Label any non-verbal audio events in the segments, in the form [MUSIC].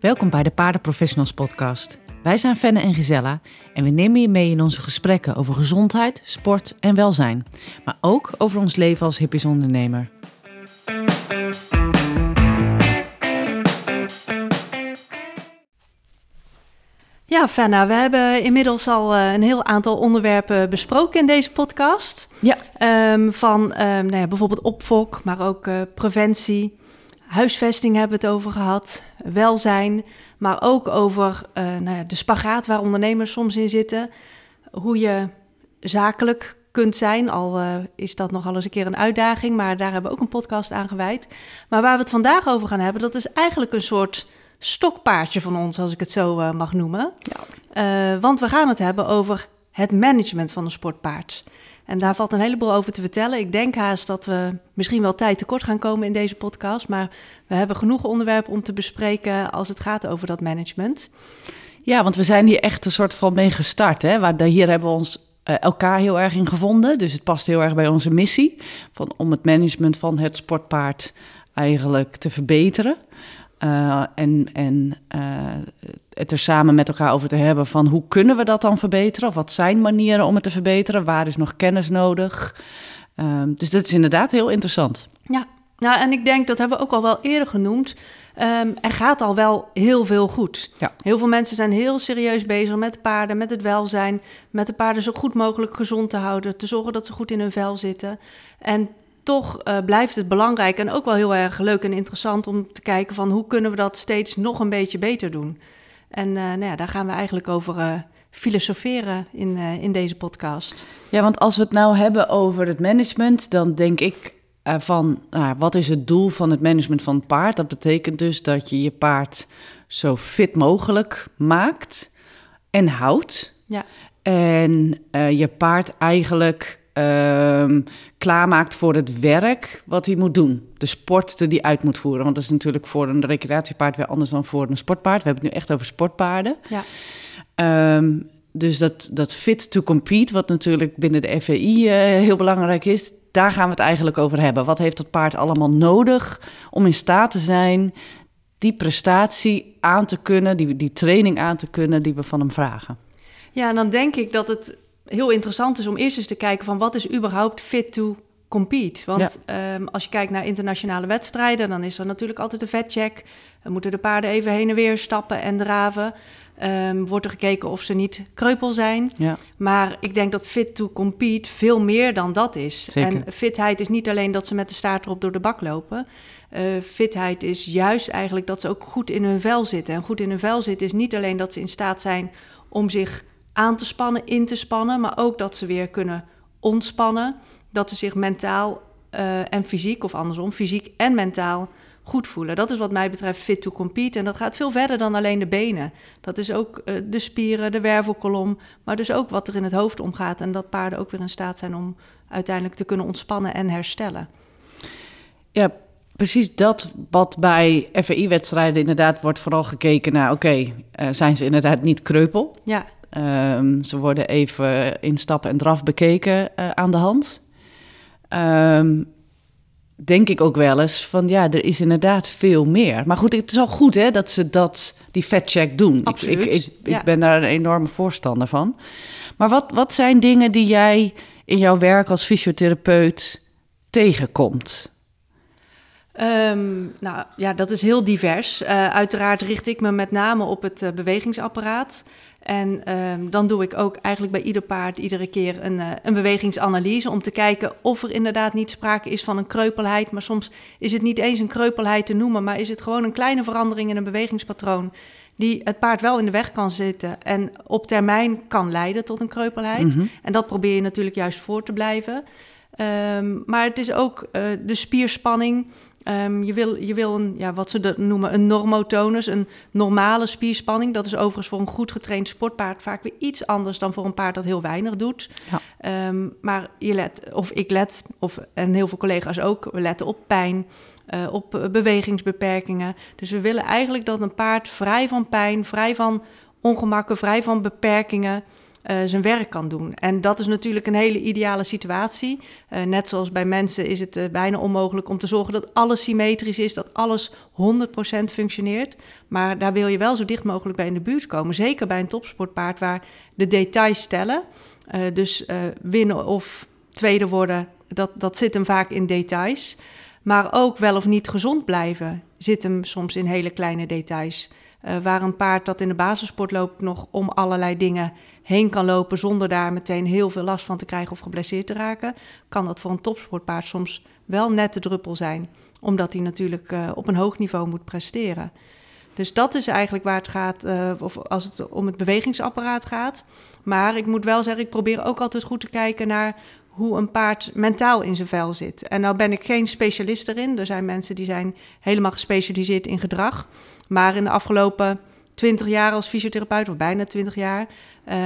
Welkom bij de Paardenprofessionals podcast. Wij zijn Fenne en Gisella en we nemen je mee in onze gesprekken over gezondheid, sport en welzijn. Maar ook over ons leven als hippies ondernemer. Ja, Fenna, we hebben inmiddels al uh, een heel aantal onderwerpen besproken in deze podcast. Ja. Um, van um, nou ja, bijvoorbeeld opfok, maar ook uh, preventie. Huisvesting hebben we het over gehad. Welzijn, maar ook over uh, nou ja, de spagaat waar ondernemers soms in zitten. Hoe je zakelijk kunt zijn, al is dat nogal eens een keer een uitdaging, maar daar hebben we ook een podcast aan gewijd. Maar waar we het vandaag over gaan hebben, dat is eigenlijk een soort stokpaardje van ons, als ik het zo uh, mag noemen. Ja. Want we gaan het hebben over het management van een sportpaard. En daar valt een heleboel over te vertellen. Ik denk haast dat we misschien wel tijd tekort gaan komen in deze podcast. Maar we hebben genoeg onderwerpen om te bespreken als het gaat over dat management. Ja, want we zijn hier echt een soort van mee gestart. Hè? Waar, hier hebben we ons uh, elkaar heel erg in gevonden. Dus het past heel erg bij onze missie. Van, om het management van het sportpaard eigenlijk te verbeteren. Uh, en en uh, het er samen met elkaar over te hebben van hoe kunnen we dat dan verbeteren? Of wat zijn manieren om het te verbeteren? Waar is nog kennis nodig? Uh, dus dat is inderdaad heel interessant. Ja, nou, en ik denk, dat hebben we ook al wel eerder genoemd. Um, er gaat al wel heel veel goed. Ja. Heel veel mensen zijn heel serieus bezig met de paarden, met het welzijn, met de paarden zo goed mogelijk gezond te houden, te zorgen dat ze goed in hun vel zitten. En toch uh, blijft het belangrijk en ook wel heel erg leuk en interessant om te kijken van hoe kunnen we dat steeds nog een beetje beter doen. En uh, nou ja, daar gaan we eigenlijk over uh, filosoferen in, in deze podcast. Ja, want als we het nou hebben over het management, dan denk ik van nou, wat is het doel van het management van het paard? Dat betekent dus dat je je paard zo fit mogelijk maakt en houdt. Ja. En je paard eigenlijk uh, klaarmaakt voor het werk wat hij moet doen. De sport die hij uit moet voeren. Want dat is natuurlijk voor een recreatiepaard weer anders dan voor een sportpaard. We hebben het nu echt over sportpaarden. Ja. Um, dus dat, dat fit to compete, wat natuurlijk binnen de FVI uh, heel belangrijk is, daar gaan we het eigenlijk over hebben. Wat heeft dat paard allemaal nodig om in staat te zijn die prestatie aan te kunnen, die, die training aan te kunnen die we van hem vragen? Ja, en dan denk ik dat het heel interessant is om eerst eens te kijken van wat is überhaupt fit to compete. Want ja. um, als je kijkt naar internationale wedstrijden, dan is er natuurlijk altijd een vetcheck. Dan moeten de paarden even heen en weer stappen en draven. Um, wordt er gekeken of ze niet kreupel zijn. Ja. Maar ik denk dat fit to compete veel meer dan dat is. Zeker. En fitheid is niet alleen dat ze met de staart erop door de bak lopen. Uh, fitheid is juist eigenlijk dat ze ook goed in hun vel zitten. En goed in hun vel zitten is niet alleen dat ze in staat zijn om zich aan te spannen, in te spannen, maar ook dat ze weer kunnen ontspannen. Dat ze zich mentaal uh, en fysiek, of andersom, fysiek en mentaal goed voelen. Dat is wat mij betreft fit to compete. En dat gaat veel verder dan alleen de benen. Dat is ook uh, de spieren, de wervelkolom, maar dus ook wat er in het hoofd omgaat. En dat paarden ook weer in staat zijn om uiteindelijk te kunnen ontspannen en herstellen. Ja, precies dat wat bij FAI-wedstrijden inderdaad wordt vooral gekeken naar... oké, okay, uh, zijn ze inderdaad niet kreupel? Ja. Um, ze worden even in stap en draf bekeken uh, aan de hand. Um, denk ik ook wel eens van ja, er is inderdaad veel meer. Maar goed, het is al goed hè, dat ze dat, die vetcheck doen. Absoluut, ik, ik, ik, ja. ik, ben daar een enorme voorstander van. Maar wat, wat zijn dingen die jij in jouw werk als fysiotherapeut tegenkomt? Um, nou ja, dat is heel divers. Uh, uiteraard richt ik me met name op het uh, bewegingsapparaat. En um, dan doe ik ook eigenlijk bij ieder paard iedere keer een, uh, een bewegingsanalyse om te kijken of er inderdaad niet sprake is van een kreupelheid. Maar soms is het niet eens een kreupelheid te noemen, maar is het gewoon een kleine verandering in een bewegingspatroon die het paard wel in de weg kan zitten en op termijn kan leiden tot een kreupelheid. Mm -hmm. En dat probeer je natuurlijk juist voor te blijven. Um, maar het is ook uh, de spierspanning. Um, je, wil, je wil een, ja, wat ze noemen een normotonus, een normale spierspanning. Dat is overigens voor een goed getraind sportpaard vaak weer iets anders dan voor een paard dat heel weinig doet. Ja. Um, maar je let, of ik let, of, en heel veel collega's ook, we letten op pijn, uh, op bewegingsbeperkingen. Dus we willen eigenlijk dat een paard vrij van pijn, vrij van ongemakken, vrij van beperkingen uh, zijn werk kan doen. En dat is natuurlijk een hele ideale situatie. Uh, net zoals bij mensen is het uh, bijna onmogelijk om te zorgen dat alles symmetrisch is, dat alles 100% functioneert. Maar daar wil je wel zo dicht mogelijk bij in de buurt komen. Zeker bij een topsportpaard waar de details tellen. dus winnen of tweede worden, dat, dat zit hem vaak in details. Maar ook wel of niet gezond blijven zit hem soms in hele kleine details. Waar een paard dat in de basissport loopt nog om allerlei dingen heen kan lopen zonder daar meteen heel veel last van te krijgen of geblesseerd te raken, kan dat voor een topsportpaard soms wel net de druppel zijn, omdat hij natuurlijk uh, op een hoog niveau moet presteren. Dus dat is eigenlijk waar het gaat, uh, of als het om het bewegingsapparaat gaat. Maar ik moet wel zeggen, ik probeer ook altijd goed te kijken naar hoe een paard mentaal in zijn vel zit. En nou ben ik geen specialist erin. Er zijn mensen die zijn helemaal gespecialiseerd in gedrag. Maar in de afgelopen twintig jaar als fysiotherapeut, of bijna twintig jaar,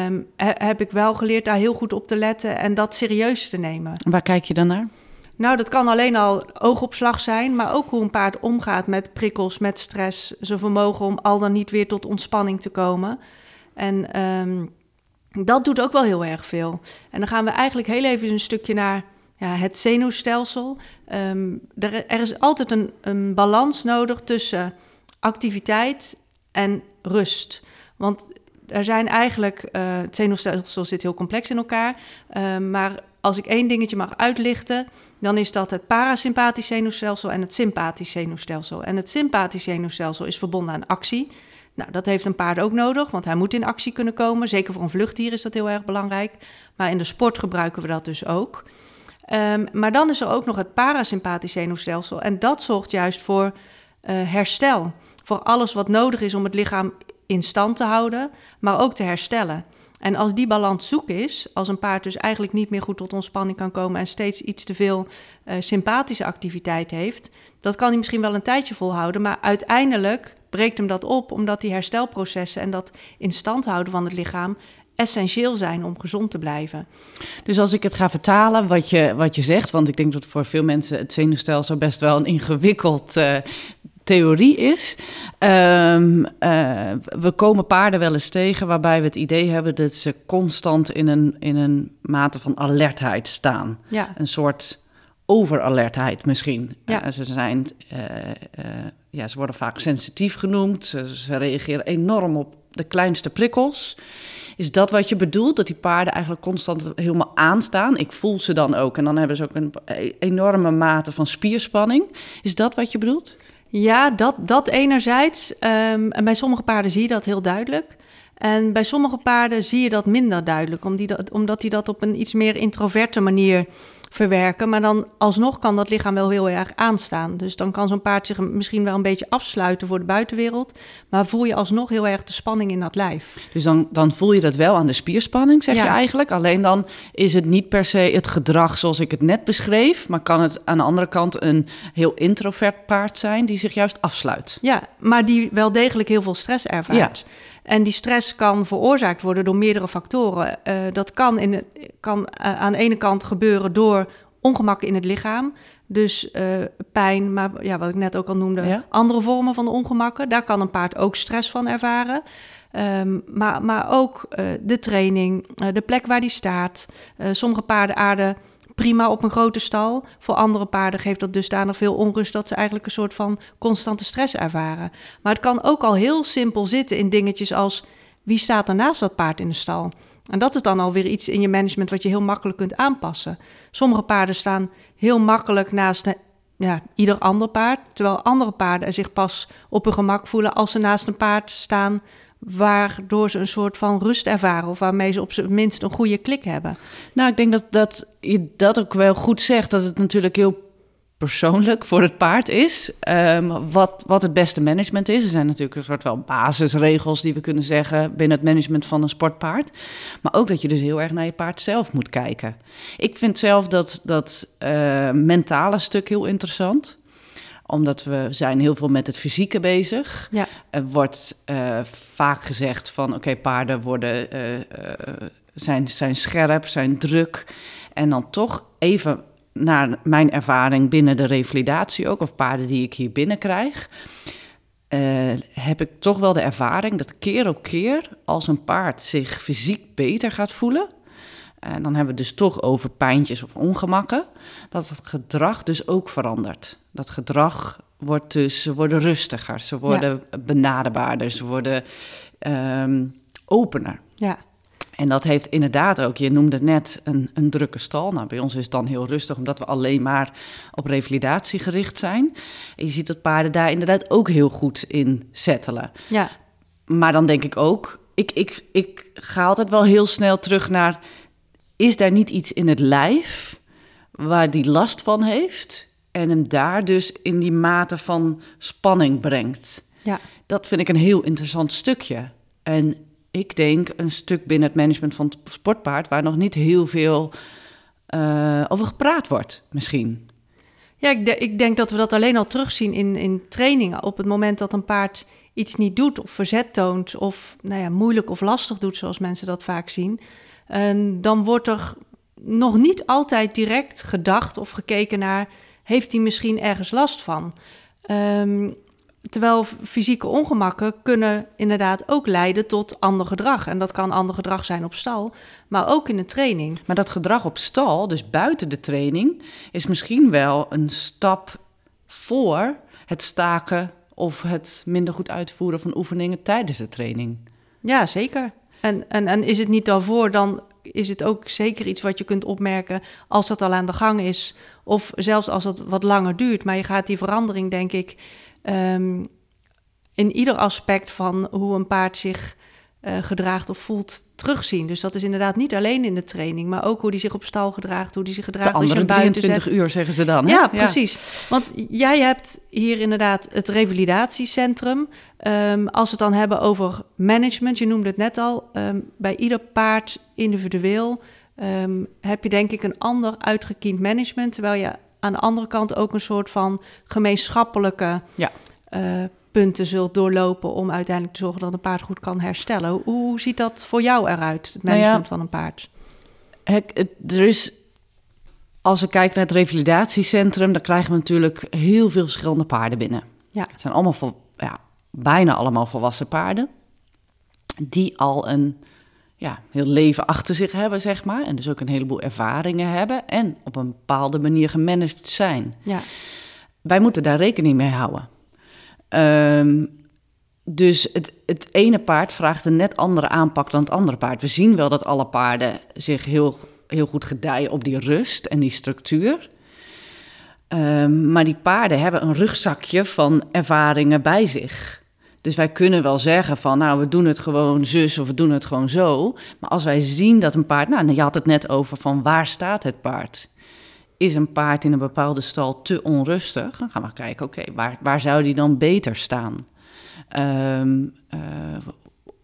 um, heb ik wel geleerd daar heel goed op te letten en dat serieus te nemen. Waar kijk je dan naar? Nou, dat kan alleen al oogopslag zijn, maar ook hoe een paard omgaat met prikkels, met stress, zijn vermogen om al dan niet weer tot ontspanning te komen. En um, dat doet ook wel heel erg veel. En dan gaan we eigenlijk heel even een stukje naar ja, het zenuwstelsel. Um, er, er, is altijd een, een balans nodig tussen activiteit en rust. Want er zijn eigenlijk, uh, het zenuwstelsel zit heel complex in elkaar. Uh, maar als ik één dingetje mag uitlichten, dan is dat het parasympathisch zenuwstelsel en het sympathisch zenuwstelsel. En het sympathisch zenuwstelsel is verbonden aan actie. Nou, dat heeft een paard ook nodig, want hij moet in actie kunnen komen. Zeker voor een vluchtdier is dat heel erg belangrijk. Maar in de sport gebruiken we dat dus ook. Um, maar dan is er ook nog het parasympathisch zenuwstelsel. En dat zorgt juist voor uh, herstel. Voor alles wat nodig is om het lichaam in stand te houden, maar ook te herstellen. En als die balans zoek is, als een paard dus eigenlijk niet meer goed tot ontspanning kan komen en steeds iets te veel uh, sympathische activiteit heeft, dat kan hij misschien wel een tijdje volhouden, maar uiteindelijk breekt hem dat op, omdat die herstelprocessen en dat in stand houden van het lichaam essentieel zijn om gezond te blijven. Dus als ik het ga vertalen, wat je, wat je zegt, want ik denk dat voor veel mensen het zenuwstelsel best wel een ingewikkeld uh, theorie is. Um, uh, we komen paarden wel eens tegen waarbij we het idee hebben dat ze constant in een, in een mate van alertheid staan. Ja. Een soort overalertheid misschien. Ja. Uh, ze, zijn, uh, ja, ze worden vaak sensitief genoemd. Ze, ze, reageren enorm op de kleinste prikkels. Is dat wat je bedoelt? Dat die paarden eigenlijk constant helemaal aanstaan? Ik voel ze dan ook. En dan hebben ze ook een e-, enorme mate van spierspanning. Is dat wat je bedoelt? Ja, dat, dat enerzijds. Um, en bij sommige paarden zie je dat heel duidelijk. En bij sommige paarden zie je dat minder duidelijk, omdat die dat, omdat die dat op een iets meer introverte manier verwerken. Maar dan alsnog kan dat lichaam wel heel erg aanstaan. Dus dan kan zo'n paard zich misschien wel een beetje afsluiten voor de buitenwereld. Maar voel je alsnog heel erg de spanning in dat lijf. Dus dan, dan voel je dat wel aan de spierspanning, zeg Ja. je eigenlijk. Alleen dan is het niet per se het gedrag zoals ik het net beschreef. Maar kan het aan de andere kant een heel introvert paard zijn die zich juist afsluit. Ja, maar die wel degelijk heel veel stress ervaart. En die stress kan veroorzaakt worden door meerdere factoren. Uh, dat kan, in, kan uh, aan de ene kant gebeuren door ongemakken in het lichaam. Dus uh, pijn, maar ja, wat ik net ook al noemde, Ja. andere vormen van ongemakken. Daar kan een paard ook stress van ervaren. Um, maar, maar ook de training, de plek waar die staat. Sommige paarden aarden prima op een grote stal. Voor andere paarden geeft dat dusdanig veel onrust dat ze eigenlijk een soort van constante stress ervaren. Maar het kan ook al heel simpel zitten in dingetjes als wie staat er naast dat paard in de stal? En dat is dan alweer iets in je management wat je heel makkelijk kunt aanpassen. Sommige paarden staan heel makkelijk naast ja, ieder ander paard, terwijl andere paarden zich pas op hun gemak voelen als ze naast een paard staan waardoor ze een soort van rust ervaren of waarmee ze op zijn minst een goede klik hebben. Nou, ik denk dat, dat je dat ook wel goed zegt. Dat het natuurlijk heel persoonlijk voor het paard is. Um, wat, wat het beste management is. Er zijn natuurlijk een soort wel basisregels die we kunnen zeggen binnen het management van een sportpaard. Maar ook dat je dus heel erg naar je paard zelf moet kijken. Ik vind zelf dat dat uh, mentale stuk heel interessant omdat we zijn heel veel met het fysieke bezig. Ja. Er wordt uh, vaak gezegd van oké, okay, paarden worden, uh, uh, zijn, zijn scherp, zijn druk. En dan toch even naar mijn ervaring binnen de revalidatie ook, of paarden die ik hier binnenkrijg. eh, heb ik toch wel de ervaring dat keer op keer als een paard zich fysiek beter gaat voelen, en dan hebben we het dus toch over pijntjes of ongemakken, dat het gedrag dus ook verandert. Dat gedrag wordt dus, ze worden rustiger, ze worden ja. benaderbaarder, ze worden ehm, opener. Ja. En dat heeft inderdaad ook, je noemde net een, een drukke stal. Nou, bij ons is het dan heel rustig, omdat we alleen maar op revalidatie gericht zijn. En je ziet dat paarden daar inderdaad ook heel goed in settelen. Ja. Maar dan denk ik ook, ik, ik, ik ga altijd wel heel snel terug naar... is daar niet iets in het lijf waar die last van heeft... en hem daar dus in die mate van spanning brengt? Ja. Dat vind ik een heel interessant stukje. En ik denk, een stuk binnen het management van het sportpaard... waar nog niet heel veel uh, over gepraat wordt, misschien. Ja, ik, de, ik, denk dat we dat alleen al terugzien in, in trainingen. Op het moment dat een paard iets niet doet of verzet toont... of nou ja, moeilijk of lastig doet, zoals mensen dat vaak zien... En dan wordt er nog niet altijd direct gedacht of gekeken naar... heeft hij misschien ergens last van? Um, Terwijl fysieke ongemakken kunnen inderdaad ook leiden tot ander gedrag. En dat kan ander gedrag zijn op stal, maar ook in de training. Maar dat gedrag op stal, dus buiten de training, is misschien wel een stap voor het staken of het minder goed uitvoeren van oefeningen tijdens de training. Ja, zeker. En, en, en is het niet daarvoor, dan is het ook zeker iets wat je kunt opmerken als dat al aan de gang is. Of zelfs als het wat langer duurt. Maar je gaat die verandering, denk ik, um, in ieder aspect van hoe een paard zich uh, gedraagt of voelt terugzien. Dus dat is inderdaad niet alleen in de training, maar ook hoe die zich op stal gedraagt, hoe die zich gedraagt de andere als je 23 uur zeggen ze dan. Hè? Ja, precies. Want jij hebt hier inderdaad het revalidatiecentrum. Um, als we het dan hebben over management, je noemde het net al, um, bij ieder paard individueel um, heb je denk ik een ander uitgekiend management, terwijl je aan de andere kant ook een soort van gemeenschappelijke ja. uh, punten zult doorlopen om uiteindelijk te zorgen dat een paard goed kan herstellen. Hoe ziet dat voor jou eruit, het management nou ja, van een paard? Er is, als we kijken naar het revalidatiecentrum, dan krijgen we natuurlijk heel veel verschillende paarden binnen. Ja. Het zijn allemaal vol, ja, bijna allemaal volwassen paarden die al een ja, heel leven achter zich hebben, zeg maar. En dus ook een heleboel ervaringen hebben en op een bepaalde manier gemanaged zijn. Ja. Wij moeten daar rekening mee houden. Um, dus het, het ene paard vraagt een net andere aanpak dan het andere paard. We zien wel dat alle paarden zich heel, heel goed gedijen op die rust en die structuur. Um, maar die paarden hebben een rugzakje van ervaringen bij zich. Dus wij kunnen wel zeggen van, nou, we doen het gewoon zus of we doen het gewoon zo. Maar als wij zien dat een paard, nou, je had het net over van waar staat het paard? Is een paard in een bepaalde stal te onrustig? Dan gaan we kijken, oké, waar, waar zou die dan beter staan? Um, uh,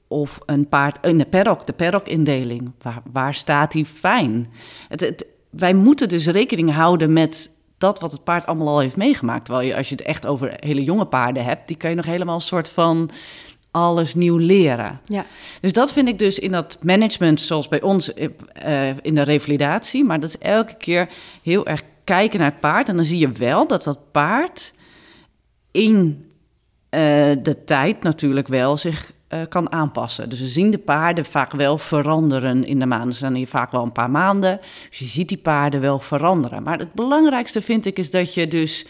of een paard in de paddock, de paddock-indeling, waar, waar staat die fijn? Het, wij moeten dus rekening houden met dat wat het paard allemaal al heeft meegemaakt. Terwijl je, als je het echt over hele jonge paarden hebt, die kan je nog helemaal een soort van alles nieuw leren. Ja. Dus dat vind ik dus in dat management, zoals bij ons uh, in de revalidatie, maar dat is elke keer heel erg kijken naar het paard. En dan zie je wel dat dat paard in uh, de tijd natuurlijk wel zich uh, kan aanpassen. Dus we zien de paarden vaak wel veranderen in de maanden. Ze zijn hier vaak wel een paar maanden. Dus je ziet die paarden wel veranderen. Maar het belangrijkste vind ik is dat je dus...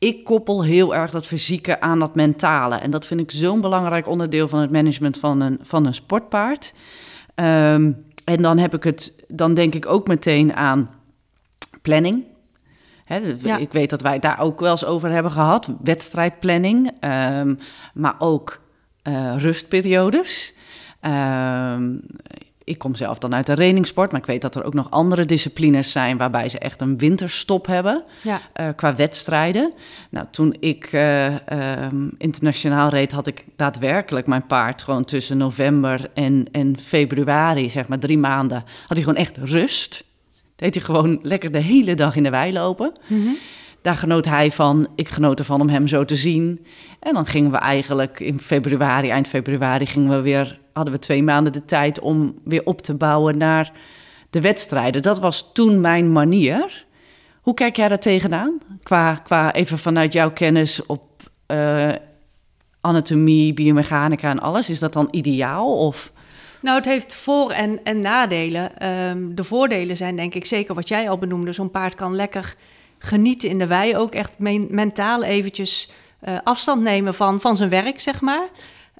Ik koppel heel erg dat fysieke aan dat mentale. En dat vind ik zo'n belangrijk onderdeel van het management van een, van een sportpaard. Um, en dan heb ik het, dan denk ik ook meteen aan planning. He, ja. Ik weet dat wij het daar ook wel eens over hebben gehad, wedstrijdplanning. Um, maar ook uh, rustperiodes. Uh, ik kom zelf dan uit de trainingssport, maar ik weet dat er ook nog andere disciplines zijn waarbij ze echt een winterstop hebben ja. uh, qua wedstrijden. Nou, toen ik uh, um, internationaal reed, had ik daadwerkelijk mijn paard gewoon tussen november en, en februari, zeg maar drie maanden, had hij gewoon echt rust. Deed hij gewoon lekker de hele dag in de wei lopen. Mm -hmm. Daar genoot hij van. Ik genoot ervan om hem zo te zien. En dan gingen we eigenlijk in februari, eind februari, gingen we weer, hadden we twee maanden de tijd om weer op te bouwen naar de wedstrijden. Dat was toen mijn manier. Hoe kijk jij daar tegenaan? Qua, qua even vanuit jouw kennis op uh, anatomie, biomechanica en alles. Is dat dan ideaal? Of... Nou, het heeft voor- en, en nadelen. Ehm, de voordelen zijn denk ik zeker wat jij al benoemde. Zo'n paard kan lekker genieten in de wei. Ook echt mentaal eventjes uh, afstand nemen van, van zijn werk, zeg maar.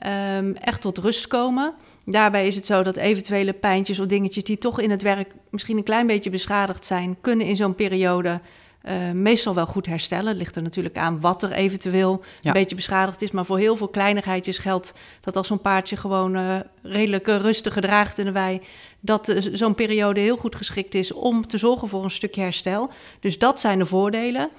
Um, echt tot rust komen. Daarbij is het zo dat eventuele pijntjes of dingetjes die toch in het werk misschien een klein beetje beschadigd zijn, kunnen in zo'n periode uh, meestal wel goed herstellen. Het ligt er natuurlijk aan wat er eventueel een beetje beschadigd is. Maar voor heel veel kleinigheidjes geldt dat als zo'n paard zich gewoon uh, redelijk uh, rustig gedraagt in de wei, dat zo'n periode heel goed geschikt is om te zorgen voor een stukje herstel. Dus dat zijn de voordelen.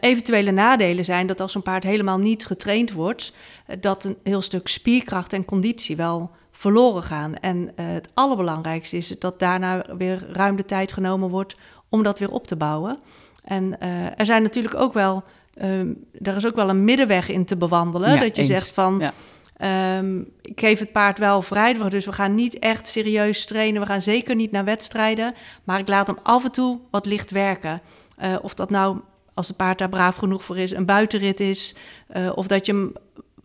Eventuele nadelen zijn dat als een paard helemaal niet getraind wordt, dat een heel stuk spierkracht en conditie wel verloren gaan. En het allerbelangrijkste is dat daarna weer ruim de tijd genomen wordt om dat weer op te bouwen. En er zijn natuurlijk ook wel, um, er is ook wel een middenweg in te bewandelen. dat je zegt van, ja. um, ik geef het paard wel vrij, dus we gaan niet echt serieus trainen. We gaan zeker niet naar wedstrijden, maar ik laat hem af en toe wat licht werken. Uh, of dat nou, als het paard daar braaf genoeg voor is, een buitenrit is. Uh, of dat je hem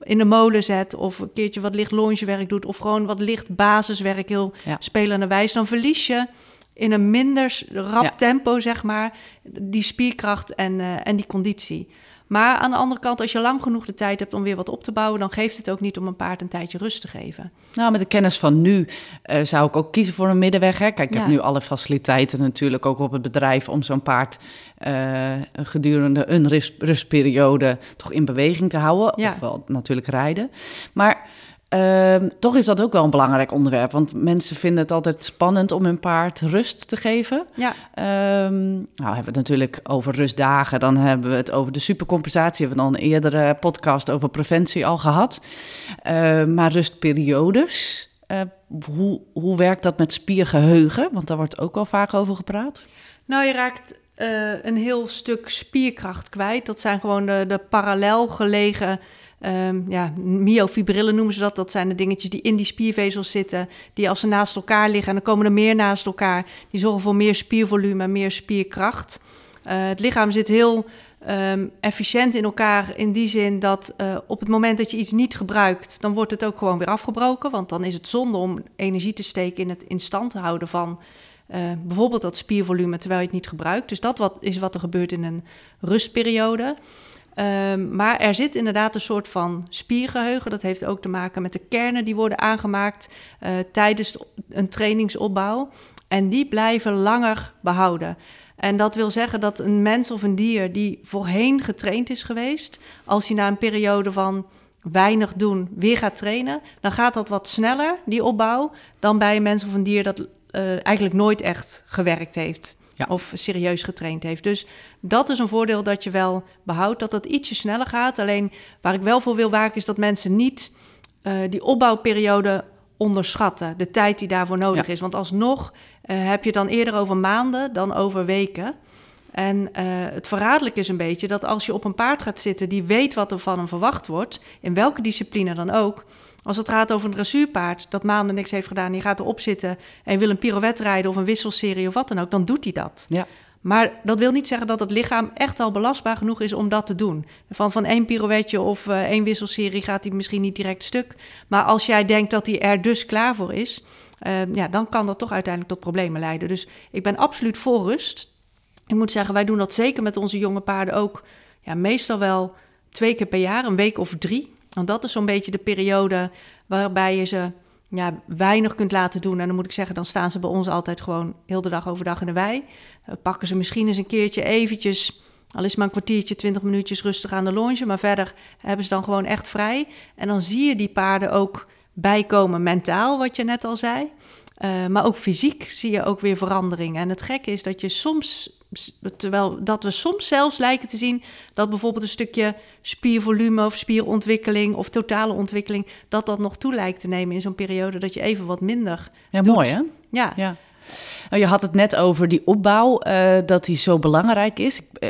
in de molen zet of een keertje wat licht longewerk doet... of gewoon wat licht basiswerk, heel ja. spelende wijs, dan verlies je in een minder rap tempo, zeg maar, die spierkracht en, uh, en die conditie. Maar aan de andere kant, als je lang genoeg de tijd hebt om weer wat op te bouwen, dan geeft het ook niet om een paard een tijdje rust te geven. Nou, met de kennis van nu uh, zou ik ook kiezen voor een middenweg. Hè? Kijk, ik heb nu alle faciliteiten natuurlijk ook op het bedrijf om zo'n paard uh, gedurende een rust, rustperiode toch in beweging te houden. Ja. Ofwel natuurlijk rijden. Maar Uh, toch is dat ook wel een belangrijk onderwerp. Want mensen vinden het altijd spannend om hun paard rust te geven. Ja. Um, nou, hebben we het natuurlijk over rustdagen. Dan hebben we het over de supercompensatie. Hebben we dan een eerdere podcast over preventie al gehad. Uh, maar rustperiodes. Uh, hoe, hoe werkt dat met spiergeheugen? Want daar wordt ook wel vaak over gepraat. Nou, je raakt uh, een heel stuk spierkracht kwijt. Dat zijn gewoon de, de parallel gelegen Um, ja, myofibrillen noemen ze dat. Dat zijn de dingetjes die in die spiervezels zitten, die als ze naast elkaar liggen en dan komen er meer naast elkaar, die zorgen voor meer spiervolume, meer spierkracht. Uh, het lichaam zit heel um, efficiënt in elkaar in die zin dat uh, op het moment dat je iets niet gebruikt, dan wordt het ook gewoon weer afgebroken. Want dan is het zonde om energie te steken in het in stand houden van uh, bijvoorbeeld dat spiervolume terwijl je het niet gebruikt. Dus dat wat, is wat er gebeurt in een rustperiode. Um, maar er zit inderdaad een soort van spiergeheugen. Dat heeft ook te maken met de kernen die worden aangemaakt uh, tijdens een trainingsopbouw. En die blijven langer behouden. En dat wil zeggen dat een mens of een dier die voorheen getraind is geweest, als hij na een periode van weinig doen weer gaat trainen, dan gaat dat wat sneller, die opbouw, dan bij een mens of een dier dat uh, eigenlijk nooit echt gewerkt heeft of serieus getraind heeft. Dus dat is een voordeel dat je wel behoudt, dat dat ietsje sneller gaat. Alleen waar ik wel voor wil waken is dat mensen niet uh, die opbouwperiode onderschatten. De tijd die daarvoor nodig is. Want alsnog uh, heb je dan eerder over maanden dan over weken. En uh, het verraderlijk is een beetje dat als je op een paard gaat zitten die weet wat er van hem verwacht wordt, in welke discipline dan ook, als het gaat over een dressuurpaard dat maanden niks heeft gedaan, die gaat erop zitten en wil een pirouette rijden of een wisselserie of wat dan ook, dan doet hij dat. Ja. Maar dat wil niet zeggen dat het lichaam echt al belastbaar genoeg is om dat te doen. Van, van één pirouetje of uh, één wisselserie gaat hij misschien niet direct stuk. Maar als jij denkt dat hij er dus klaar voor is, uh, ja, dan kan dat toch uiteindelijk tot problemen leiden. Dus ik ben absoluut voor rust. Ik moet zeggen, wij doen dat zeker met onze jonge paarden ook. Ja, meestal wel twee keer per jaar, een week of drie. Want dat is zo'n beetje de periode waarbij je ze ja, weinig kunt laten doen. En dan moet ik zeggen, dan staan ze bij ons altijd gewoon heel de dag overdag in de wei. Uh, pakken ze misschien eens een keertje eventjes, al is maar een kwartiertje, twintig minuutjes rustig aan de longe. Maar verder hebben ze dan gewoon echt vrij. En dan zie je die paarden ook bijkomen mentaal, wat je net al zei. Uh, maar ook fysiek zie je ook weer veranderingen. En het gekke is dat je soms Terwijl dat we soms zelfs lijken te zien dat bijvoorbeeld een stukje spiervolume of spierontwikkeling of totale ontwikkeling, dat dat nog toe lijkt te nemen in zo'n periode dat je even wat minder. Ja, mooi hè? Ja. ja. Nou, je had het net over die opbouw, uh, dat die zo belangrijk is. Uh,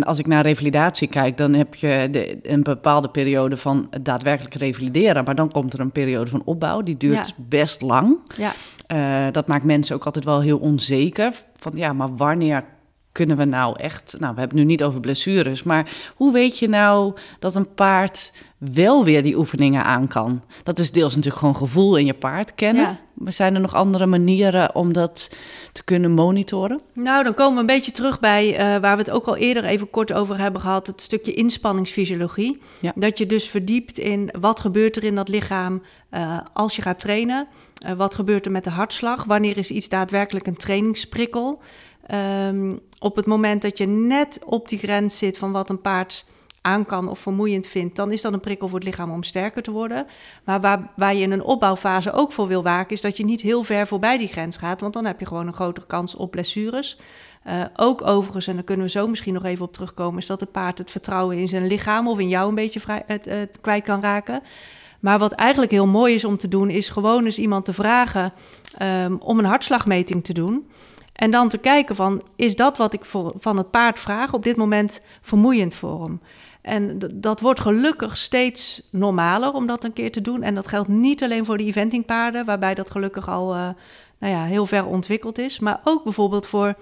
als ik naar revalidatie kijk, dan heb je de, een bepaalde periode van daadwerkelijk revalideren. Maar dan komt er een periode van opbouw, die duurt best lang. Ja. Uh, dat maakt mensen ook altijd wel heel onzeker. Van ja, maar wanneer kunnen we nou echt... Nou, we hebben het nu niet over blessures, maar hoe weet je nou dat een paard wel weer die oefeningen aan kan? Dat is deels natuurlijk gewoon gevoel in je paard kennen. Ja. Maar zijn er nog andere manieren om dat te kunnen monitoren? Nou, dan komen we een beetje terug bij eh, waar we het ook al eerder even kort over hebben gehad, het stukje inspanningsfysiologie. Ja. Dat je dus verdiept in wat gebeurt er in dat lichaam eh, als je gaat trainen. Eh, wat gebeurt er met de hartslag? Wanneer is iets daadwerkelijk een trainingsprikkel? Ehm, op het moment dat je net op die grens zit van wat een paard aan kan of vermoeiend vindt, dan is dat een prikkel voor het lichaam om sterker te worden. Maar waar, waar je in een opbouwfase ook voor wil waken, is dat je niet heel ver voorbij die grens gaat, want dan heb je gewoon een grotere kans op blessures. Uh, ook overigens, en daar kunnen we zo misschien nog even op terugkomen, is dat het paard het vertrouwen in zijn lichaam of in jou een beetje het, kwijt kan raken. Maar wat eigenlijk heel mooi is om te doen, is gewoon eens iemand te vragen um, om een hartslagmeting te doen. En dan te kijken van, is dat wat ik voor, van het paard vraag op dit moment vermoeiend voor hem? En dat wordt gelukkig steeds normaler om dat een keer te doen. En dat geldt niet alleen voor de eventingpaarden, waarbij dat gelukkig al uh, nou ja, heel ver ontwikkeld is. Maar ook bijvoorbeeld voor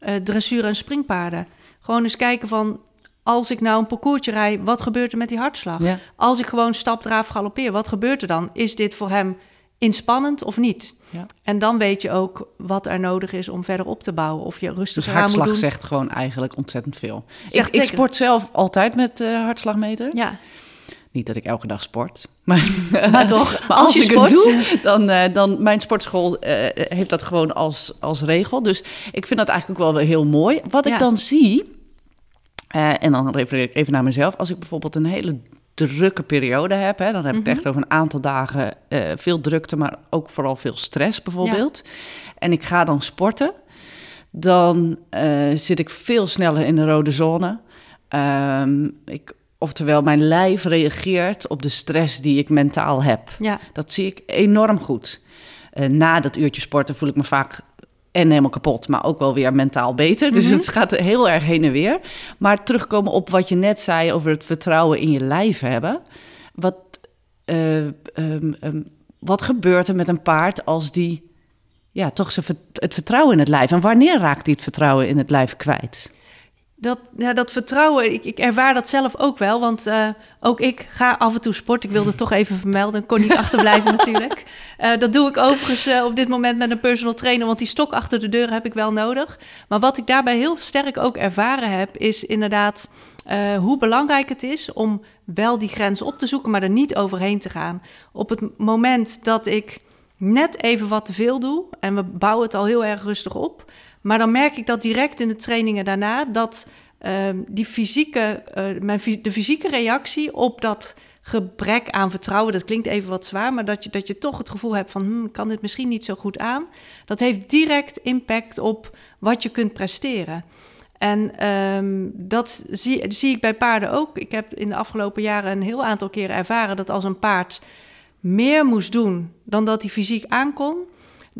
uh, dressuur- en springpaarden. Gewoon eens kijken van, als ik nou een parcoursje rij, wat gebeurt er met die hartslag? Ja. Als ik gewoon stap, draaf, galoppeer, wat gebeurt er dan? Is dit voor hem inspannend of niet? Ja. En dan weet je ook wat er nodig is om verder op te bouwen. Of je rustig Dus moet hartslag doen. zegt gewoon eigenlijk ontzettend veel. Ik, ik sport zelf altijd met eh hartslagmeter. Ja, Niet dat ik elke dag sport, [LAUGHS] maar, maar toch, [LAUGHS] maar als, je ik sport- het doe, dan, eh, dan mijn sportschool eh, heeft dat gewoon als, als regel. Dus ik vind dat eigenlijk ook wel weer heel mooi. Wat ik dan zie, en dan refereer ik even naar mezelf, als ik bijvoorbeeld een hele drukke periode heb, hè, dan heb ik Mhm. het echt over een aantal dagen eh, veel drukte, maar ook vooral veel stress bijvoorbeeld. En ik ga dan sporten, dan eh, zit ik veel sneller in de rode zone. Ehm, ik, oftewel, mijn lijf reageert op de stress die ik mentaal heb. Ja, Dat zie ik enorm goed. Eh, na dat uurtje sporten voel ik me vaak en helemaal kapot, maar ook wel weer mentaal beter. Dus Mhm. het gaat heel erg heen en weer. Maar terugkomen op wat je net zei over het vertrouwen in je lijf hebben. Wat, eh, ehm, ehm, wat gebeurt er met een paard als die ja, toch het vertrouwen in het lijf? En wanneer raakt hij het vertrouwen in het lijf kwijt? Dat, ja, dat vertrouwen, ik, ik ervaar dat zelf ook wel. Want eh, ook ik ga af en toe sporten. Ik wilde het toch even vermelden. Ik kon niet achterblijven [LAUGHS] natuurlijk. Eh, dat doe ik overigens eh, op dit moment met een personal trainer. Want die stok achter de deur heb ik wel nodig. Maar wat ik daarbij heel sterk ook ervaren heb... is inderdaad hoe belangrijk het is om wel die grens op te zoeken... maar er niet overheen te gaan. Op het moment dat ik net even wat te veel doe... en we bouwen het al heel erg rustig op... Maar dan merk ik dat direct in de trainingen daarna dat ehm, die fysieke, eh, mijn, de fysieke reactie op dat gebrek aan vertrouwen, dat klinkt even wat zwaar, maar dat je, dat je toch het gevoel hebt van, hm, ik kan dit misschien niet zo goed aan, dat heeft direct impact op wat je kunt presteren. En ehm, dat zie, zie ik bij paarden ook. Ik heb in de afgelopen jaren een heel aantal keren ervaren dat als een paard meer moest doen dan dat hij fysiek aankon,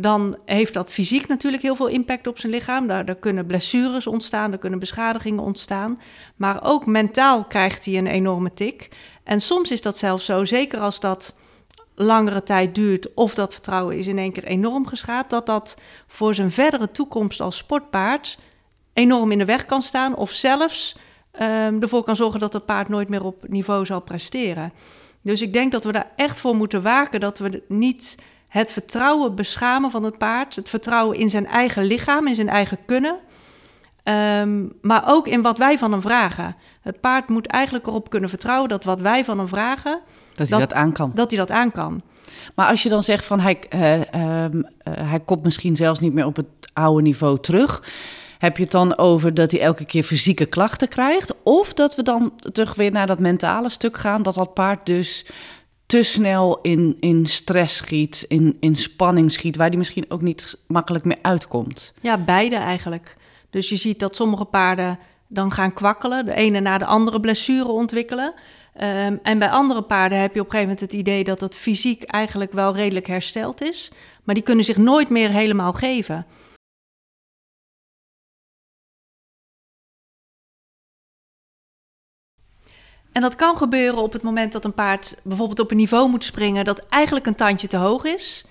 dan heeft dat fysiek natuurlijk heel veel impact op zijn lichaam. Daar, daar kunnen blessures ontstaan, er kunnen beschadigingen ontstaan. Maar ook mentaal krijgt hij een enorme tik. En soms is dat zelfs zo, zeker als dat langere tijd duurt of dat vertrouwen is in één keer enorm geschaad, dat dat voor zijn verdere toekomst als sportpaard enorm in de weg kan staan of zelfs ehm, ervoor kan zorgen dat het paard nooit meer op niveau zal presteren. Dus ik denk dat we daar echt voor moeten waken dat we niet het vertrouwen beschamen van het paard, het vertrouwen in zijn eigen lichaam, in zijn eigen kunnen, Ehm, maar ook in wat wij van hem vragen. Het paard moet eigenlijk erop kunnen vertrouwen dat wat wij van hem vragen, Dat hij Dat- aan kan. dat hij dat aan kan. Maar als je dan zegt van hij, eh, ehm, eh, hij komt misschien zelfs niet meer op het oude niveau terug. Heb je het dan over dat hij elke keer fysieke klachten krijgt? Of dat we dan terug weer naar dat mentale stuk gaan, dat dat paard dus te snel in, in stress schiet, in, in spanning schiet, waar die misschien ook niet makkelijk meer uitkomt? Ja, beide eigenlijk. Dus je ziet dat sommige paarden dan gaan kwakkelen, de ene na de andere blessure ontwikkelen. Ehm, en bij andere paarden heb je op een gegeven moment het idee dat het fysiek eigenlijk wel redelijk hersteld is, maar die kunnen zich nooit meer helemaal geven. En dat kan gebeuren op het moment dat een paard bijvoorbeeld op een niveau moet springen dat eigenlijk een tandje te hoog is.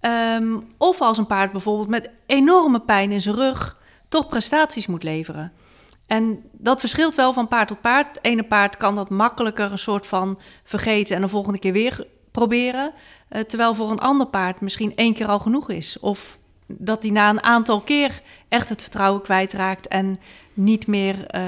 Ehm, of als een paard bijvoorbeeld met enorme pijn in zijn rug toch prestaties moet leveren. En dat verschilt wel van paard tot paard. Het ene paard kan dat makkelijker een soort van vergeten en de volgende keer weer proberen. Uh, terwijl voor een ander paard misschien één keer al genoeg is. Of dat hij na een aantal keer echt het vertrouwen kwijtraakt en niet meer uh,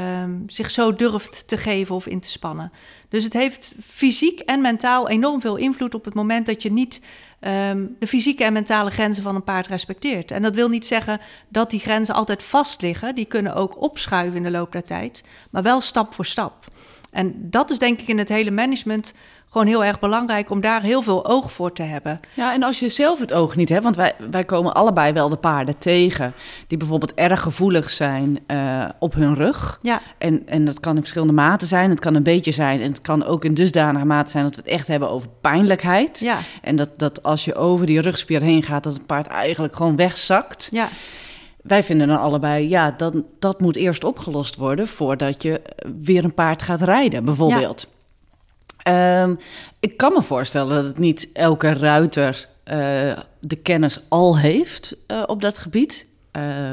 zich zo durft te geven of in te spannen. Dus het heeft fysiek en mentaal enorm veel invloed op het moment dat je niet um, de fysieke en mentale grenzen van een paard respecteert. En dat wil niet zeggen dat die grenzen altijd vast liggen. Die kunnen ook opschuiven in de loop der tijd, maar wel stap voor stap. En dat is denk ik in het hele management gewoon heel erg belangrijk om daar heel veel oog voor te hebben. Ja, en als je zelf het oog niet hebt, want wij, wij komen allebei wel de paarden tegen die bijvoorbeeld erg gevoelig zijn uh, op hun rug. Ja. En, en dat kan in verschillende maten zijn. Het kan een beetje zijn en het kan ook in dusdanige mate zijn dat we het echt hebben over pijnlijkheid. Ja. En dat, dat als je over die rugspier heen gaat, dat het paard eigenlijk gewoon wegzakt. Ja. Wij vinden dan allebei, ja, dat, dat moet eerst opgelost worden voordat je weer een paard gaat rijden, bijvoorbeeld. Um, ik kan me voorstellen dat het niet elke ruiter uh, de kennis al heeft uh, op dat gebied.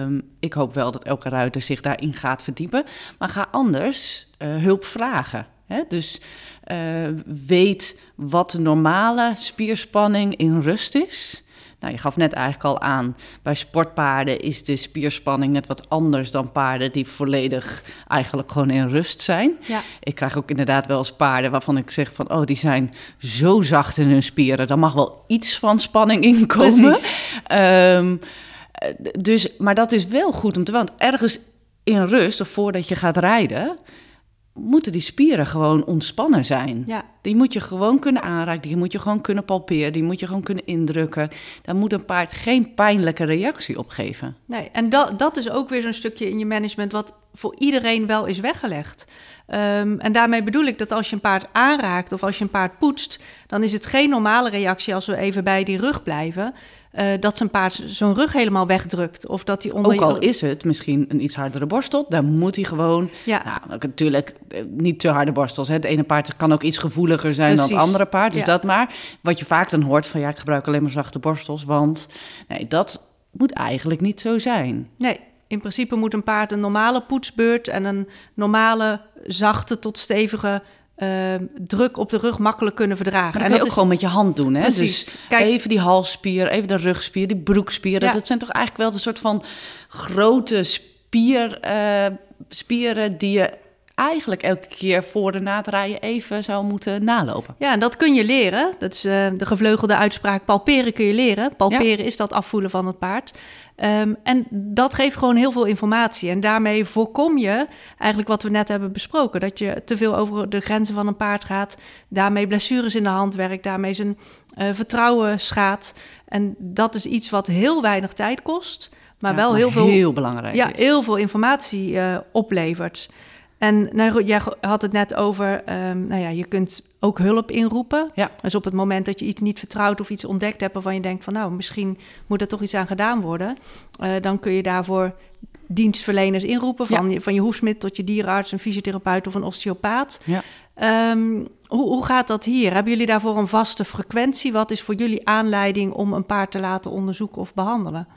Um, ik hoop wel dat elke ruiter zich daarin gaat verdiepen. Maar ga anders uh, hulp vragen. Hè? Dus weet wat de normale spierspanning in rust is. Nou, je gaf net eigenlijk al aan, bij sportpaarden is de spierspanning net wat anders dan paarden die volledig eigenlijk gewoon in rust zijn. Ja. Ik krijg ook inderdaad wel eens paarden waarvan ik zeg van, oh, die zijn zo zacht in hun spieren. Dan mag wel iets van spanning inkomen. Um, dus, maar dat is wel goed om te, want ergens in rust of voordat je gaat rijden, moeten die spieren gewoon ontspannen zijn. Ja. Die moet je gewoon kunnen aanraken, die moet je gewoon kunnen palperen, die moet je gewoon kunnen indrukken. Daar moet een paard geen pijnlijke reactie op geven. Nee, en dat, dat is ook weer zo'n stukje in je management wat voor iedereen wel is weggelegd. Um, en daarmee bedoel ik dat als je een paard aanraakt of als je een paard poetst, dan is het geen normale reactie als we even bij die rug blijven. Uh, dat zijn paard zo'n rug helemaal wegdrukt. Of dat hij onder Ook al is het misschien een iets hardere borstel, dan moet hij gewoon. Ja. Nou, natuurlijk eh, niet te harde borstels. Hè. Het ene paard kan ook iets gevoeliger zijn Precies. dan het andere paard. Dus ja. dat maar. Wat je vaak dan hoort van ja, ik gebruik alleen maar zachte borstels. Want nee, dat moet eigenlijk niet zo zijn. Nee, in principe moet een paard een normale poetsbeurt en een normale, zachte tot stevige uh, druk op de rug makkelijk kunnen verdragen. Maar en dat dat ook is gewoon met je hand doen. Hè? Precies. Dus Kijk, even die halsspier, even de rugspier, die broekspieren. Ja. Dat zijn toch eigenlijk wel een soort van grote spier, uh, spieren die je eigenlijk elke keer voor de na het rijden even zou moeten nalopen. Ja, en dat kun je leren. Dat is uh, de gevleugelde uitspraak: palperen kun je leren. Palperen ja. is dat afvoelen van het paard. Um, en dat geeft gewoon heel veel informatie. En daarmee voorkom je eigenlijk wat we net hebben besproken: dat je te veel over de grenzen van een paard gaat, daarmee blessures in de hand werkt, daarmee zijn uh, vertrouwen schaadt. En dat is iets wat heel weinig tijd kost, maar ja, wel maar heel veel, heel belangrijk ja, is. heel veel informatie uh, oplevert. En nou, jij had het net over, um, nou ja, je kunt ook hulp inroepen. Ja. Dus op het moment dat je iets niet vertrouwt of iets ontdekt hebt waarvan je denkt van nou, misschien moet er toch iets aan gedaan worden, uh, dan kun je daarvoor dienstverleners inroepen, van, Ja. je, van je hoefsmid tot je dierenarts, een fysiotherapeut of een osteopaat. Ja. Um, hoe, hoe gaat dat hier? Hebben jullie daarvoor een vaste frequentie? Wat is voor jullie aanleiding om een paard te laten onderzoeken of behandelen?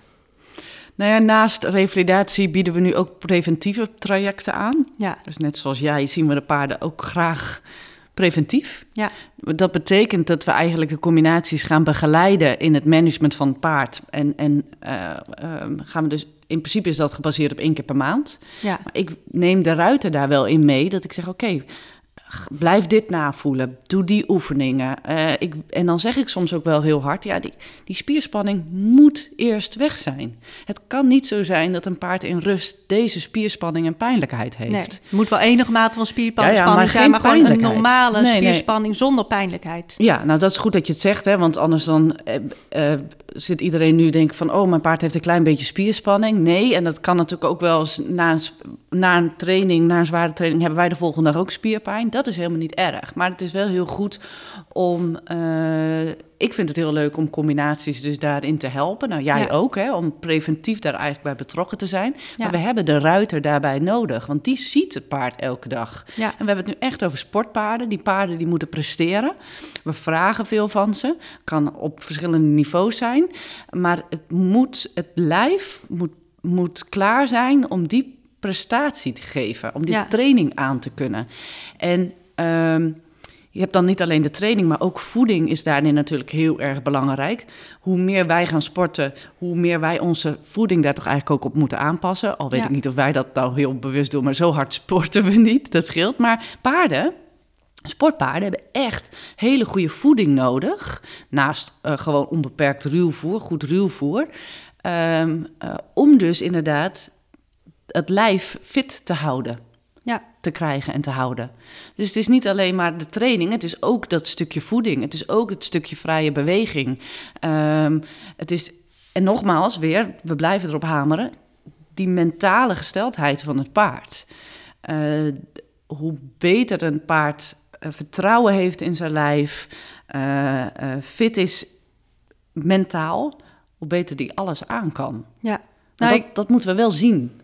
Nou ja, naast revalidatie bieden we nu ook preventieve trajecten aan. Ja, Dus net zoals jij zien we de paarden ook graag preventief. ja, Dat betekent dat we eigenlijk de combinaties gaan begeleiden in het management van het paard. En, en uh, uh, gaan we dus, in principe is dat gebaseerd op één keer per maand. ja, Maar ik neem de ruiter daar wel in mee, dat ik zeg, oké, okay, blijf dit navoelen, doe die oefeningen. Uh, ik, en dan zeg ik soms ook wel heel hard, ja, die, die spierspanning moet eerst weg zijn. Het kan niet zo zijn dat een paard in rust deze spierspanning en pijnlijkheid heeft. nee. Het moet wel enige mate van spierspanning Ja, ja, maar zijn, maar gewoon een normale Nee, nee. spierspanning zonder pijnlijkheid. Ja, nou dat is goed dat je het zegt, hè, want anders dan eh, eh, zit iedereen nu denken van, oh, mijn paard heeft een klein beetje spierspanning. Nee, en dat kan natuurlijk ook wel eens na een, na een training, na een zware training, hebben wij de volgende dag ook spierpijn. Dat is helemaal niet erg, maar het is wel heel goed om, eh, ik vind het heel leuk om combinaties dus daarin te helpen. Nou, jij Ja. ook, hè, om preventief daar eigenlijk bij betrokken te zijn. Ja. Maar we hebben de ruiter daarbij nodig, want die ziet het paard elke dag. Ja, En we hebben het nu echt over sportpaarden. Die paarden die moeten presteren. We vragen veel van ze. Kan op verschillende niveaus zijn. Maar het moet, het lijf moet moet klaar zijn om die prestatie te geven, om die Ja. training aan te kunnen. En ehm, je hebt dan niet alleen de training, maar ook voeding is daarin natuurlijk heel erg belangrijk. Hoe meer wij gaan sporten, hoe meer wij onze voeding daar toch eigenlijk ook op moeten aanpassen. Al weet Ja. ik niet of wij dat nou heel bewust doen, maar zo hard sporten we niet, dat scheelt. Maar paarden, Sportpaarden hebben echt hele goede voeding nodig. Naast eh, gewoon onbeperkt ruwvoer, goed ruwvoer. Eh, om dus inderdaad het lijf fit te houden. Ja. Te krijgen en te houden. Dus het is niet alleen maar de training, het is ook dat stukje voeding. Het is ook het stukje vrije beweging. Ehm, het is, en nogmaals weer, we blijven erop hameren, die mentale gesteldheid van het paard. Eh, hoe beter een paard eh, vertrouwen heeft in zijn lijf, eh, fit is mentaal, hoe beter die alles aan kan. Ja. Nou, dat, dat moeten we wel zien.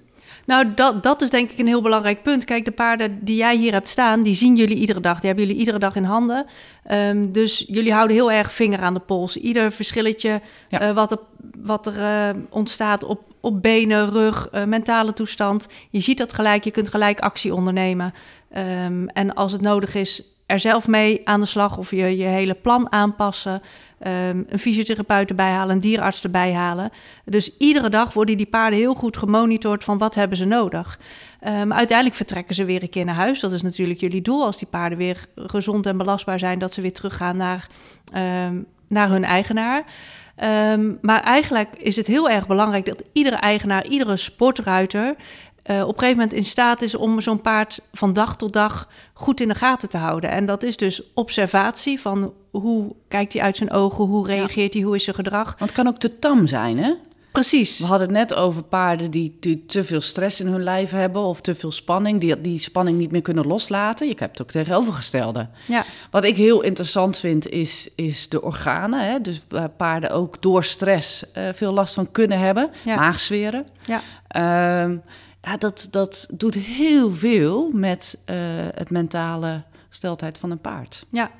Nou, dat, dat is denk ik een heel belangrijk punt. Kijk, de paarden die jij hier hebt staan, die zien jullie iedere dag. Die hebben jullie iedere dag in handen. Ehm, dus jullie houden heel erg vinger aan de pols. Ieder verschilletje Ja. eh, wat er, wat er eh, ontstaat op, op benen, rug, eh, mentale toestand. Je ziet dat gelijk, je kunt gelijk actie ondernemen. Ehm, en als het nodig is, er zelf mee aan de slag of je je hele plan aanpassen. Ehm, een fysiotherapeut erbij halen, een dierenarts erbij halen. Dus iedere dag worden die paarden heel goed gemonitord van wat hebben ze nodig. Ehm, uiteindelijk vertrekken ze weer een keer naar huis. Dat is natuurlijk jullie doel als die paarden weer gezond en belastbaar zijn, dat ze weer teruggaan naar, ehm, naar hun eigenaar. Maar eigenlijk is het heel erg belangrijk dat iedere eigenaar, iedere sportruiter eh, op een gegeven moment in staat is om zo'n paard van dag tot dag goed in de gaten te houden. En dat is dus observatie van hoe kijkt hij uit zijn ogen, hoe reageert hij, hoe is zijn gedrag. Want het kan ook te tam zijn, hè? Precies. We hadden het net over paarden die, die te veel stress in hun lijf hebben of te veel spanning, die die spanning niet meer kunnen loslaten. Je hebt ook tegenovergestelde. Ja, Wat ik heel interessant vind, is, is de organen. Hè? Dus waar paarden ook door stress eh, veel last van kunnen hebben. Ja. Maagzweren. ja, ja, dat, dat doet heel veel met eh, het mentale gesteldheid van een paard. ja,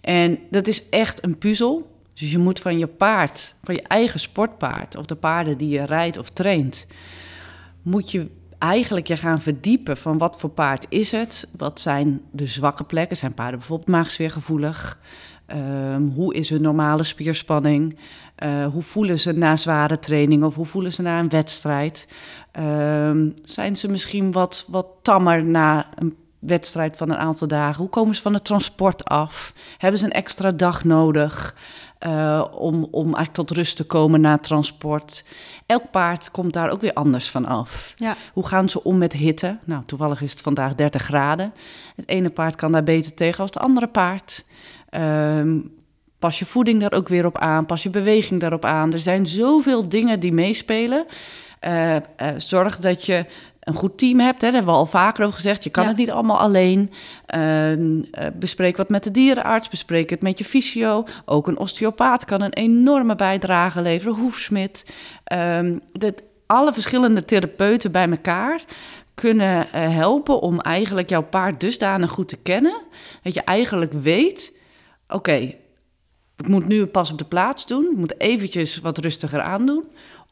En dat is echt een puzzel. Dus je moet van je paard, van je eigen sportpaard... of de paarden die je rijdt of traint... moet je eigenlijk je gaan verdiepen van wat voor paard is het? Wat zijn de zwakke plekken? Zijn paarden bijvoorbeeld maagzweergevoelig? Ehm, hoe is hun normale spierspanning? Eh, hoe voelen ze na zware training of hoe voelen ze na een wedstrijd? Ehm, zijn ze misschien wat, wat tammer na een wedstrijd van een aantal dagen? Hoe komen ze van het transport af? Hebben ze een extra dag nodig eh, om, om eigenlijk tot rust te komen na transport? Elk paard komt daar ook weer anders van af. ja, Hoe gaan ze om met hitte? Nou, toevallig is het vandaag 30 graden. Het ene paard kan daar beter tegen als het andere paard. Ehm, pas je voeding daar ook weer op aan, pas je beweging daarop aan. Er zijn zoveel dingen die meespelen. Eh, eh, zorg dat je een goed team hebt. Hè? Daar hebben we al vaker over gezegd. Je kan Ja. het niet allemaal alleen. Ehm, eh, bespreek wat met de dierenarts. Bespreek het met je fysio. Ook een osteopaat kan een enorme bijdrage leveren. Hoefsmid. Ehm, dat alle verschillende therapeuten bij elkaar kunnen helpen om eigenlijk jouw paard dusdanig goed te kennen. Dat je eigenlijk weet, oké, ik moet nu pas op de plaats doen. Ik moet eventjes wat rustiger aandoen.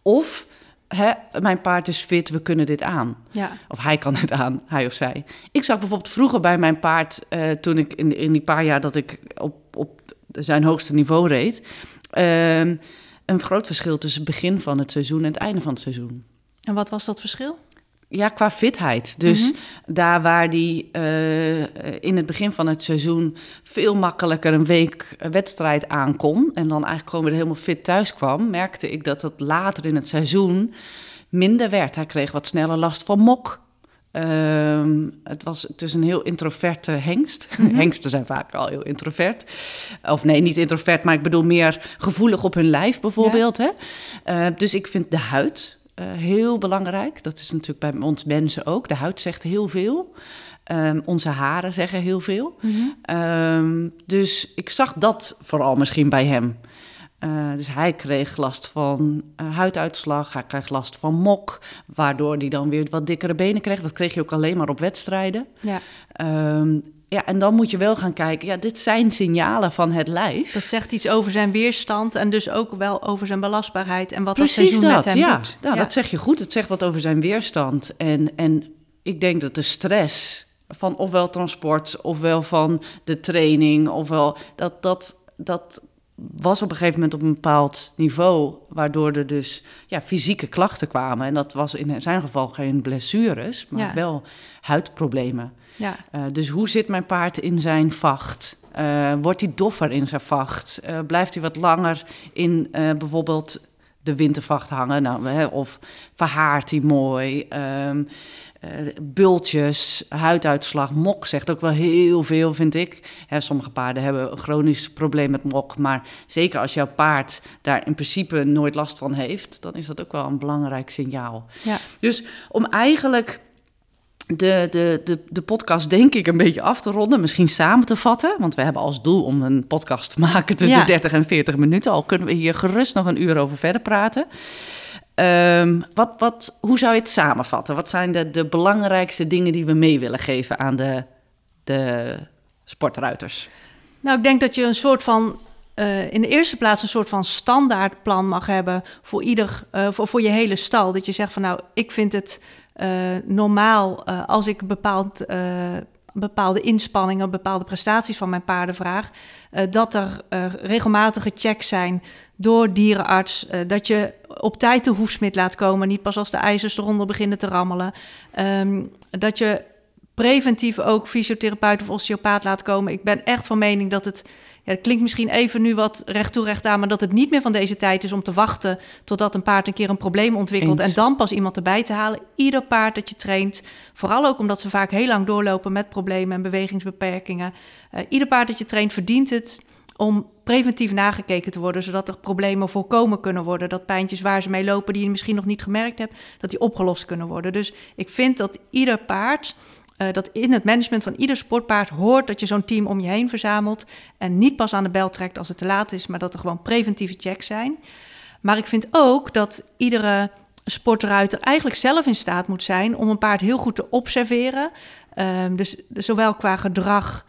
Of hè, mijn paard is fit, we kunnen dit aan. ja, Of hij kan het aan, hij of zij. Ik zag bijvoorbeeld vroeger bij mijn paard, eh, toen ik in, in die paar jaar dat ik op, op zijn hoogste niveau reed, ehm, een groot verschil tussen het begin van het seizoen en het einde van het seizoen. En wat was dat verschil? Ja, qua fitheid. Dus Mhm. daar waar die eh, in het begin van het seizoen veel makkelijker een week een wedstrijd aankon en dan eigenlijk gewoon weer helemaal fit thuis kwam, merkte ik dat het later in het seizoen minder werd. Hij kreeg wat sneller last van mok. Ehm, het, was, het is een heel introverte hengst. [LAUGHS] Hengsten zijn vaak al heel introvert. Of nee, niet introvert, maar ik bedoel meer gevoelig op hun lijf bijvoorbeeld. Hè? Eh, dus ik vind de huid eh, heel belangrijk. Dat is natuurlijk bij ons mensen ook. De huid zegt heel veel. Ehm, onze haren zeggen heel veel. Ehm, dus ik zag dat vooral misschien bij hem. Eh, dus hij kreeg last van uh, huiduitslag, hij kreeg last van mok, waardoor hij dan weer wat dikkere benen kreeg. Dat kreeg je ook alleen maar op wedstrijden. Ja. Ehm, ja, en dan moet je wel gaan kijken, ja, dit zijn signalen van het lijf. Dat zegt iets over zijn weerstand en dus ook wel over zijn belastbaarheid en wat Precies dat seizoen dat, met hem ja. doet. Nou, ja, dat zeg je goed. Het zegt wat over zijn weerstand. En, en ik denk dat de stress van ofwel transport, ofwel van de training, ofwel dat, dat, dat was op een gegeven moment op een bepaald niveau, waardoor er dus ja, fysieke klachten kwamen. En dat was in zijn geval geen blessures, maar wel huidproblemen. Ja. Uh, dus hoe zit mijn paard in zijn vacht? Uh, wordt hij doffer in zijn vacht? Uh, blijft hij wat langer in bijvoorbeeld de wintervacht hangen? Nou, hè, of verhaart hij mooi? Um, uh, bultjes, huiduitslag, mok zegt ook wel heel veel, vind ik. Hè, sommige paarden hebben een chronisch probleem met mok, maar zeker als jouw paard daar in principe nooit last van heeft, dan is dat ook wel een belangrijk signaal. Ja. Dus om eigenlijk de, de, de, de podcast denk ik een beetje af te ronden, misschien samen te vatten. Want we hebben als doel om een podcast te maken tussen de 30 en 40 minuten. Al kunnen we hier gerust nog een uur over verder praten. Um, wat, wat, hoe zou je het samenvatten? Wat zijn de, de belangrijkste dingen die we mee willen geven aan de, de sportruiters? Nou, ik denk dat je een soort van uh, in de eerste plaats een soort van standaardplan mag hebben voor ieder, uh, voor, je hele stal. Dat je zegt van nou, ik vind het uh, normaal als ik bepaald bepaalde inspanningen, bepaalde prestaties van mijn paarden vraag, dat er regelmatige checks zijn door dierenarts, uh, dat je op tijd de hoefsmid laat komen, niet pas als de ijzers eronder beginnen te rammelen, um, dat je preventief ook fysiotherapeut of osteopaat laat komen. Ik ben echt van mening dat het ja, het klinkt misschien even nu wat recht toe recht aan, maar dat het niet meer van deze tijd is om te wachten totdat een paard een keer een probleem ontwikkelt en dan pas iemand erbij te halen. Ieder paard dat je traint, vooral ook omdat ze vaak heel lang doorlopen met problemen en bewegingsbeperkingen. Uh, ieder paard dat je traint verdient het om preventief nagekeken te worden, zodat er problemen voorkomen kunnen worden. Dat pijntjes waar ze mee lopen die je misschien nog niet gemerkt hebt, dat die opgelost kunnen worden. Dus ik vind dat ieder paard uh, dat in het management van ieder sportpaard hoort dat je zo'n team om je heen verzamelt. En niet pas aan de bel trekt als het te laat is, maar dat er gewoon preventieve checks zijn. Maar ik vind ook dat iedere sportruiter eigenlijk zelf in staat moet zijn om een paard heel goed te observeren. Uh, dus zowel qua gedrag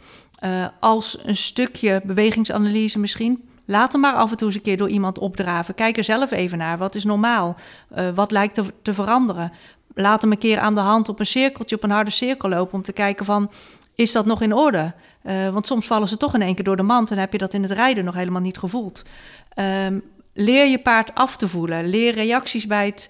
uh, als een stukje bewegingsanalyse misschien. Laat hem maar af en toe eens een keer door iemand opdraven. Kijk er zelf even naar. Wat is normaal? Uh, wat lijkt te, te veranderen? laat hem een keer aan de hand op een cirkeltje, op een harde cirkel lopen... om te kijken van, is dat nog in orde? Uh, want soms vallen ze toch in één keer door de mand... en heb je dat in het rijden nog helemaal niet gevoeld. Um, leer je paard af te voelen. Leer reacties bij het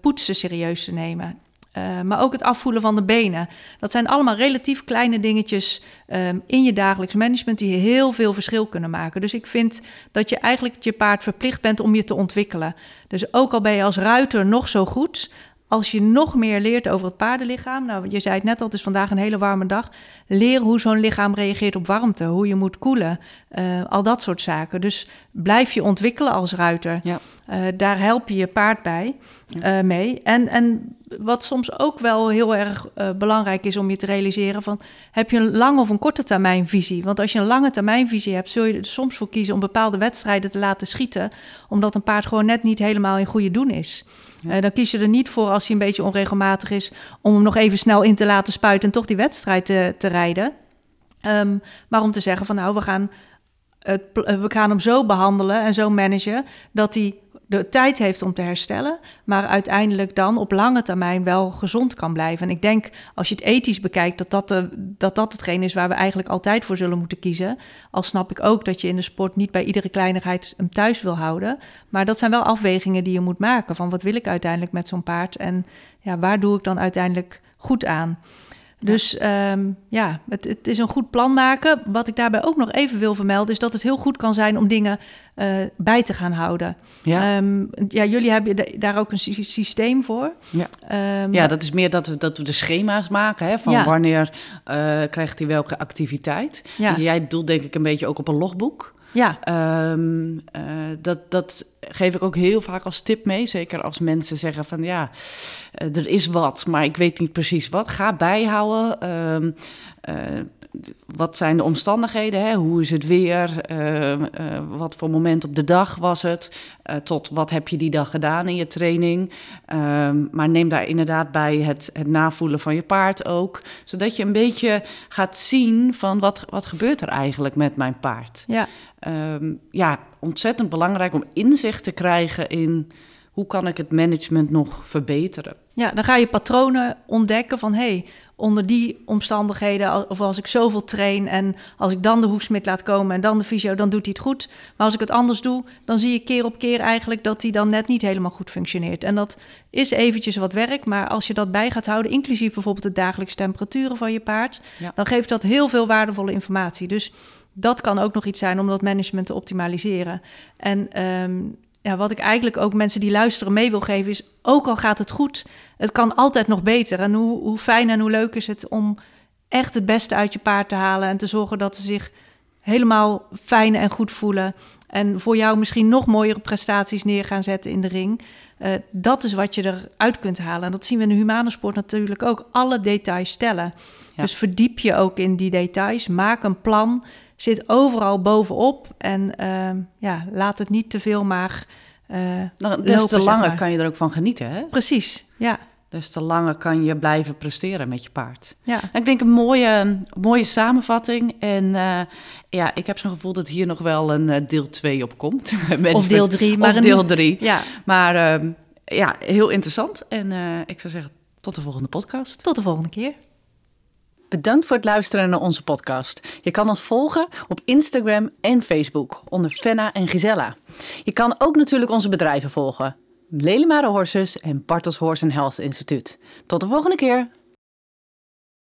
poetsen serieus te nemen. Uh, maar ook het afvoelen van de benen. Dat zijn allemaal relatief kleine dingetjes um, in je dagelijks management die heel veel verschil kunnen maken. Dus ik vind dat je eigenlijk je paard verplicht bent om je te ontwikkelen. Dus ook al ben je als ruiter nog zo goed, als je nog meer leert over het paardenlichaam, nou, je zei het net al, het is vandaag een hele warme dag. Leer hoe zo'n lichaam reageert op warmte, hoe je moet koelen, uh, al dat soort zaken. Dus blijf je ontwikkelen als ruiter. Ja. Uh, daar help je je paard bij uh, mee. En, en wat soms ook wel heel erg belangrijk is om je te realiseren: van, heb je een lange of een korte termijn visie? Want als je een lange termijn visie hebt, zul je er soms voor kiezen om bepaalde wedstrijden te laten schieten, omdat een paard gewoon net niet helemaal in goede doen is. Uh, dan kies je er niet voor als hij een beetje onregelmatig is, om hem nog even snel in te laten spuiten en toch die wedstrijd te, te rijden. Um, maar om te zeggen van nou, we gaan, het, we gaan hem zo behandelen en zo managen dat hij de tijd heeft om te herstellen, maar uiteindelijk dan op lange termijn wel gezond kan blijven. En ik denk, als je het ethisch bekijkt, dat dat, de, dat dat hetgeen is waar we eigenlijk altijd voor zullen moeten kiezen. Al snap ik ook dat je in de sport niet bij iedere kleinigheid hem thuis wil houden. Maar dat zijn wel afwegingen die je moet maken. Van wat wil ik uiteindelijk met zo'n paard en ja, waar doe ik dan uiteindelijk goed aan? Dus um, ja, het, het, is een goed plan maken. Wat ik daarbij ook nog even wil vermelden, is dat het heel goed kan zijn om dingen uh, bij te gaan houden. Ja. Um, ja, jullie hebben daar ook een systeem voor. Ja, um, ja dat is meer dat we, dat we de schema's maken hè, van ja. wanneer uh, krijgt hij welke activiteit. Ja. Jij doelt denk ik een beetje ook op een logboek. Ja. Um, dat, dat geef ik ook heel vaak als tip mee. Zeker als mensen zeggen van ja, uh, er is wat, maar ik weet niet precies wat. Ga bijhouden. Um, uh, wat zijn de omstandigheden? Hè? Hoe is het weer? Uh, uh, wat voor moment op de dag was het? Uh, tot wat heb je die dag gedaan in je training? Ehm, maar neem daar inderdaad bij het, het navoelen van je paard ook. Zodat je een beetje gaat zien van wat, wat gebeurt er eigenlijk met mijn paard. Ja. Um, ja, ontzettend belangrijk om inzicht te krijgen in hoe kan ik het management nog verbeteren. Ja, dan ga je patronen ontdekken van hé, hey, onder die omstandigheden, of als ik zoveel train en als ik dan de hoeksmid laat komen en dan de fysio, dan doet hij het goed. Maar als ik het anders doe, dan zie je keer op keer eigenlijk dat hij dan net niet helemaal goed functioneert. En dat is eventjes wat werk, maar als je dat bij gaat houden, inclusief bijvoorbeeld de dagelijkse temperaturen van je paard, ja. dan geeft dat heel veel waardevolle informatie. Dus dat kan ook nog iets zijn om dat management te optimaliseren. En um, ja, wat ik eigenlijk ook mensen die luisteren mee wil geven, is ook al gaat het goed, het kan altijd nog beter. En hoe, hoe fijn en hoe leuk is het om echt het beste uit je paard te halen en te zorgen dat ze zich helemaal fijn en goed voelen. En voor jou misschien nog mooiere prestaties neer gaan zetten in de ring. Uh, dat is wat je eruit kunt halen. En dat zien we in de humane sport natuurlijk ook. Alle details stellen. Ja. Dus verdiep je ook in die details. Maak een plan zit overal bovenop. En uh, ja, laat het niet te veel maar. Uh, nou, des te langer kan je er ook van genieten, hè? Precies, ja. Des te langer kan je blijven presteren met je paard. Ja. ik denk een mooie, mooie samenvatting. En uh, ja, ik heb zo'n gevoel dat hier nog wel een uh, deel 2 op komt. [LAUGHS] of deel 3. Maar een... deel 3. Ja. Maar uh, ja, heel interessant. En ik zou zeggen, tot de volgende podcast. Tot de volgende keer. Bedankt voor het luisteren naar onze podcast. Je kan ons volgen op Instagram en Facebook onder Fenna en Gisella. Je kan ook natuurlijk onze bedrijven volgen. Lelemare Horses en Bartels Horse Health Instituut. Tot de volgende keer.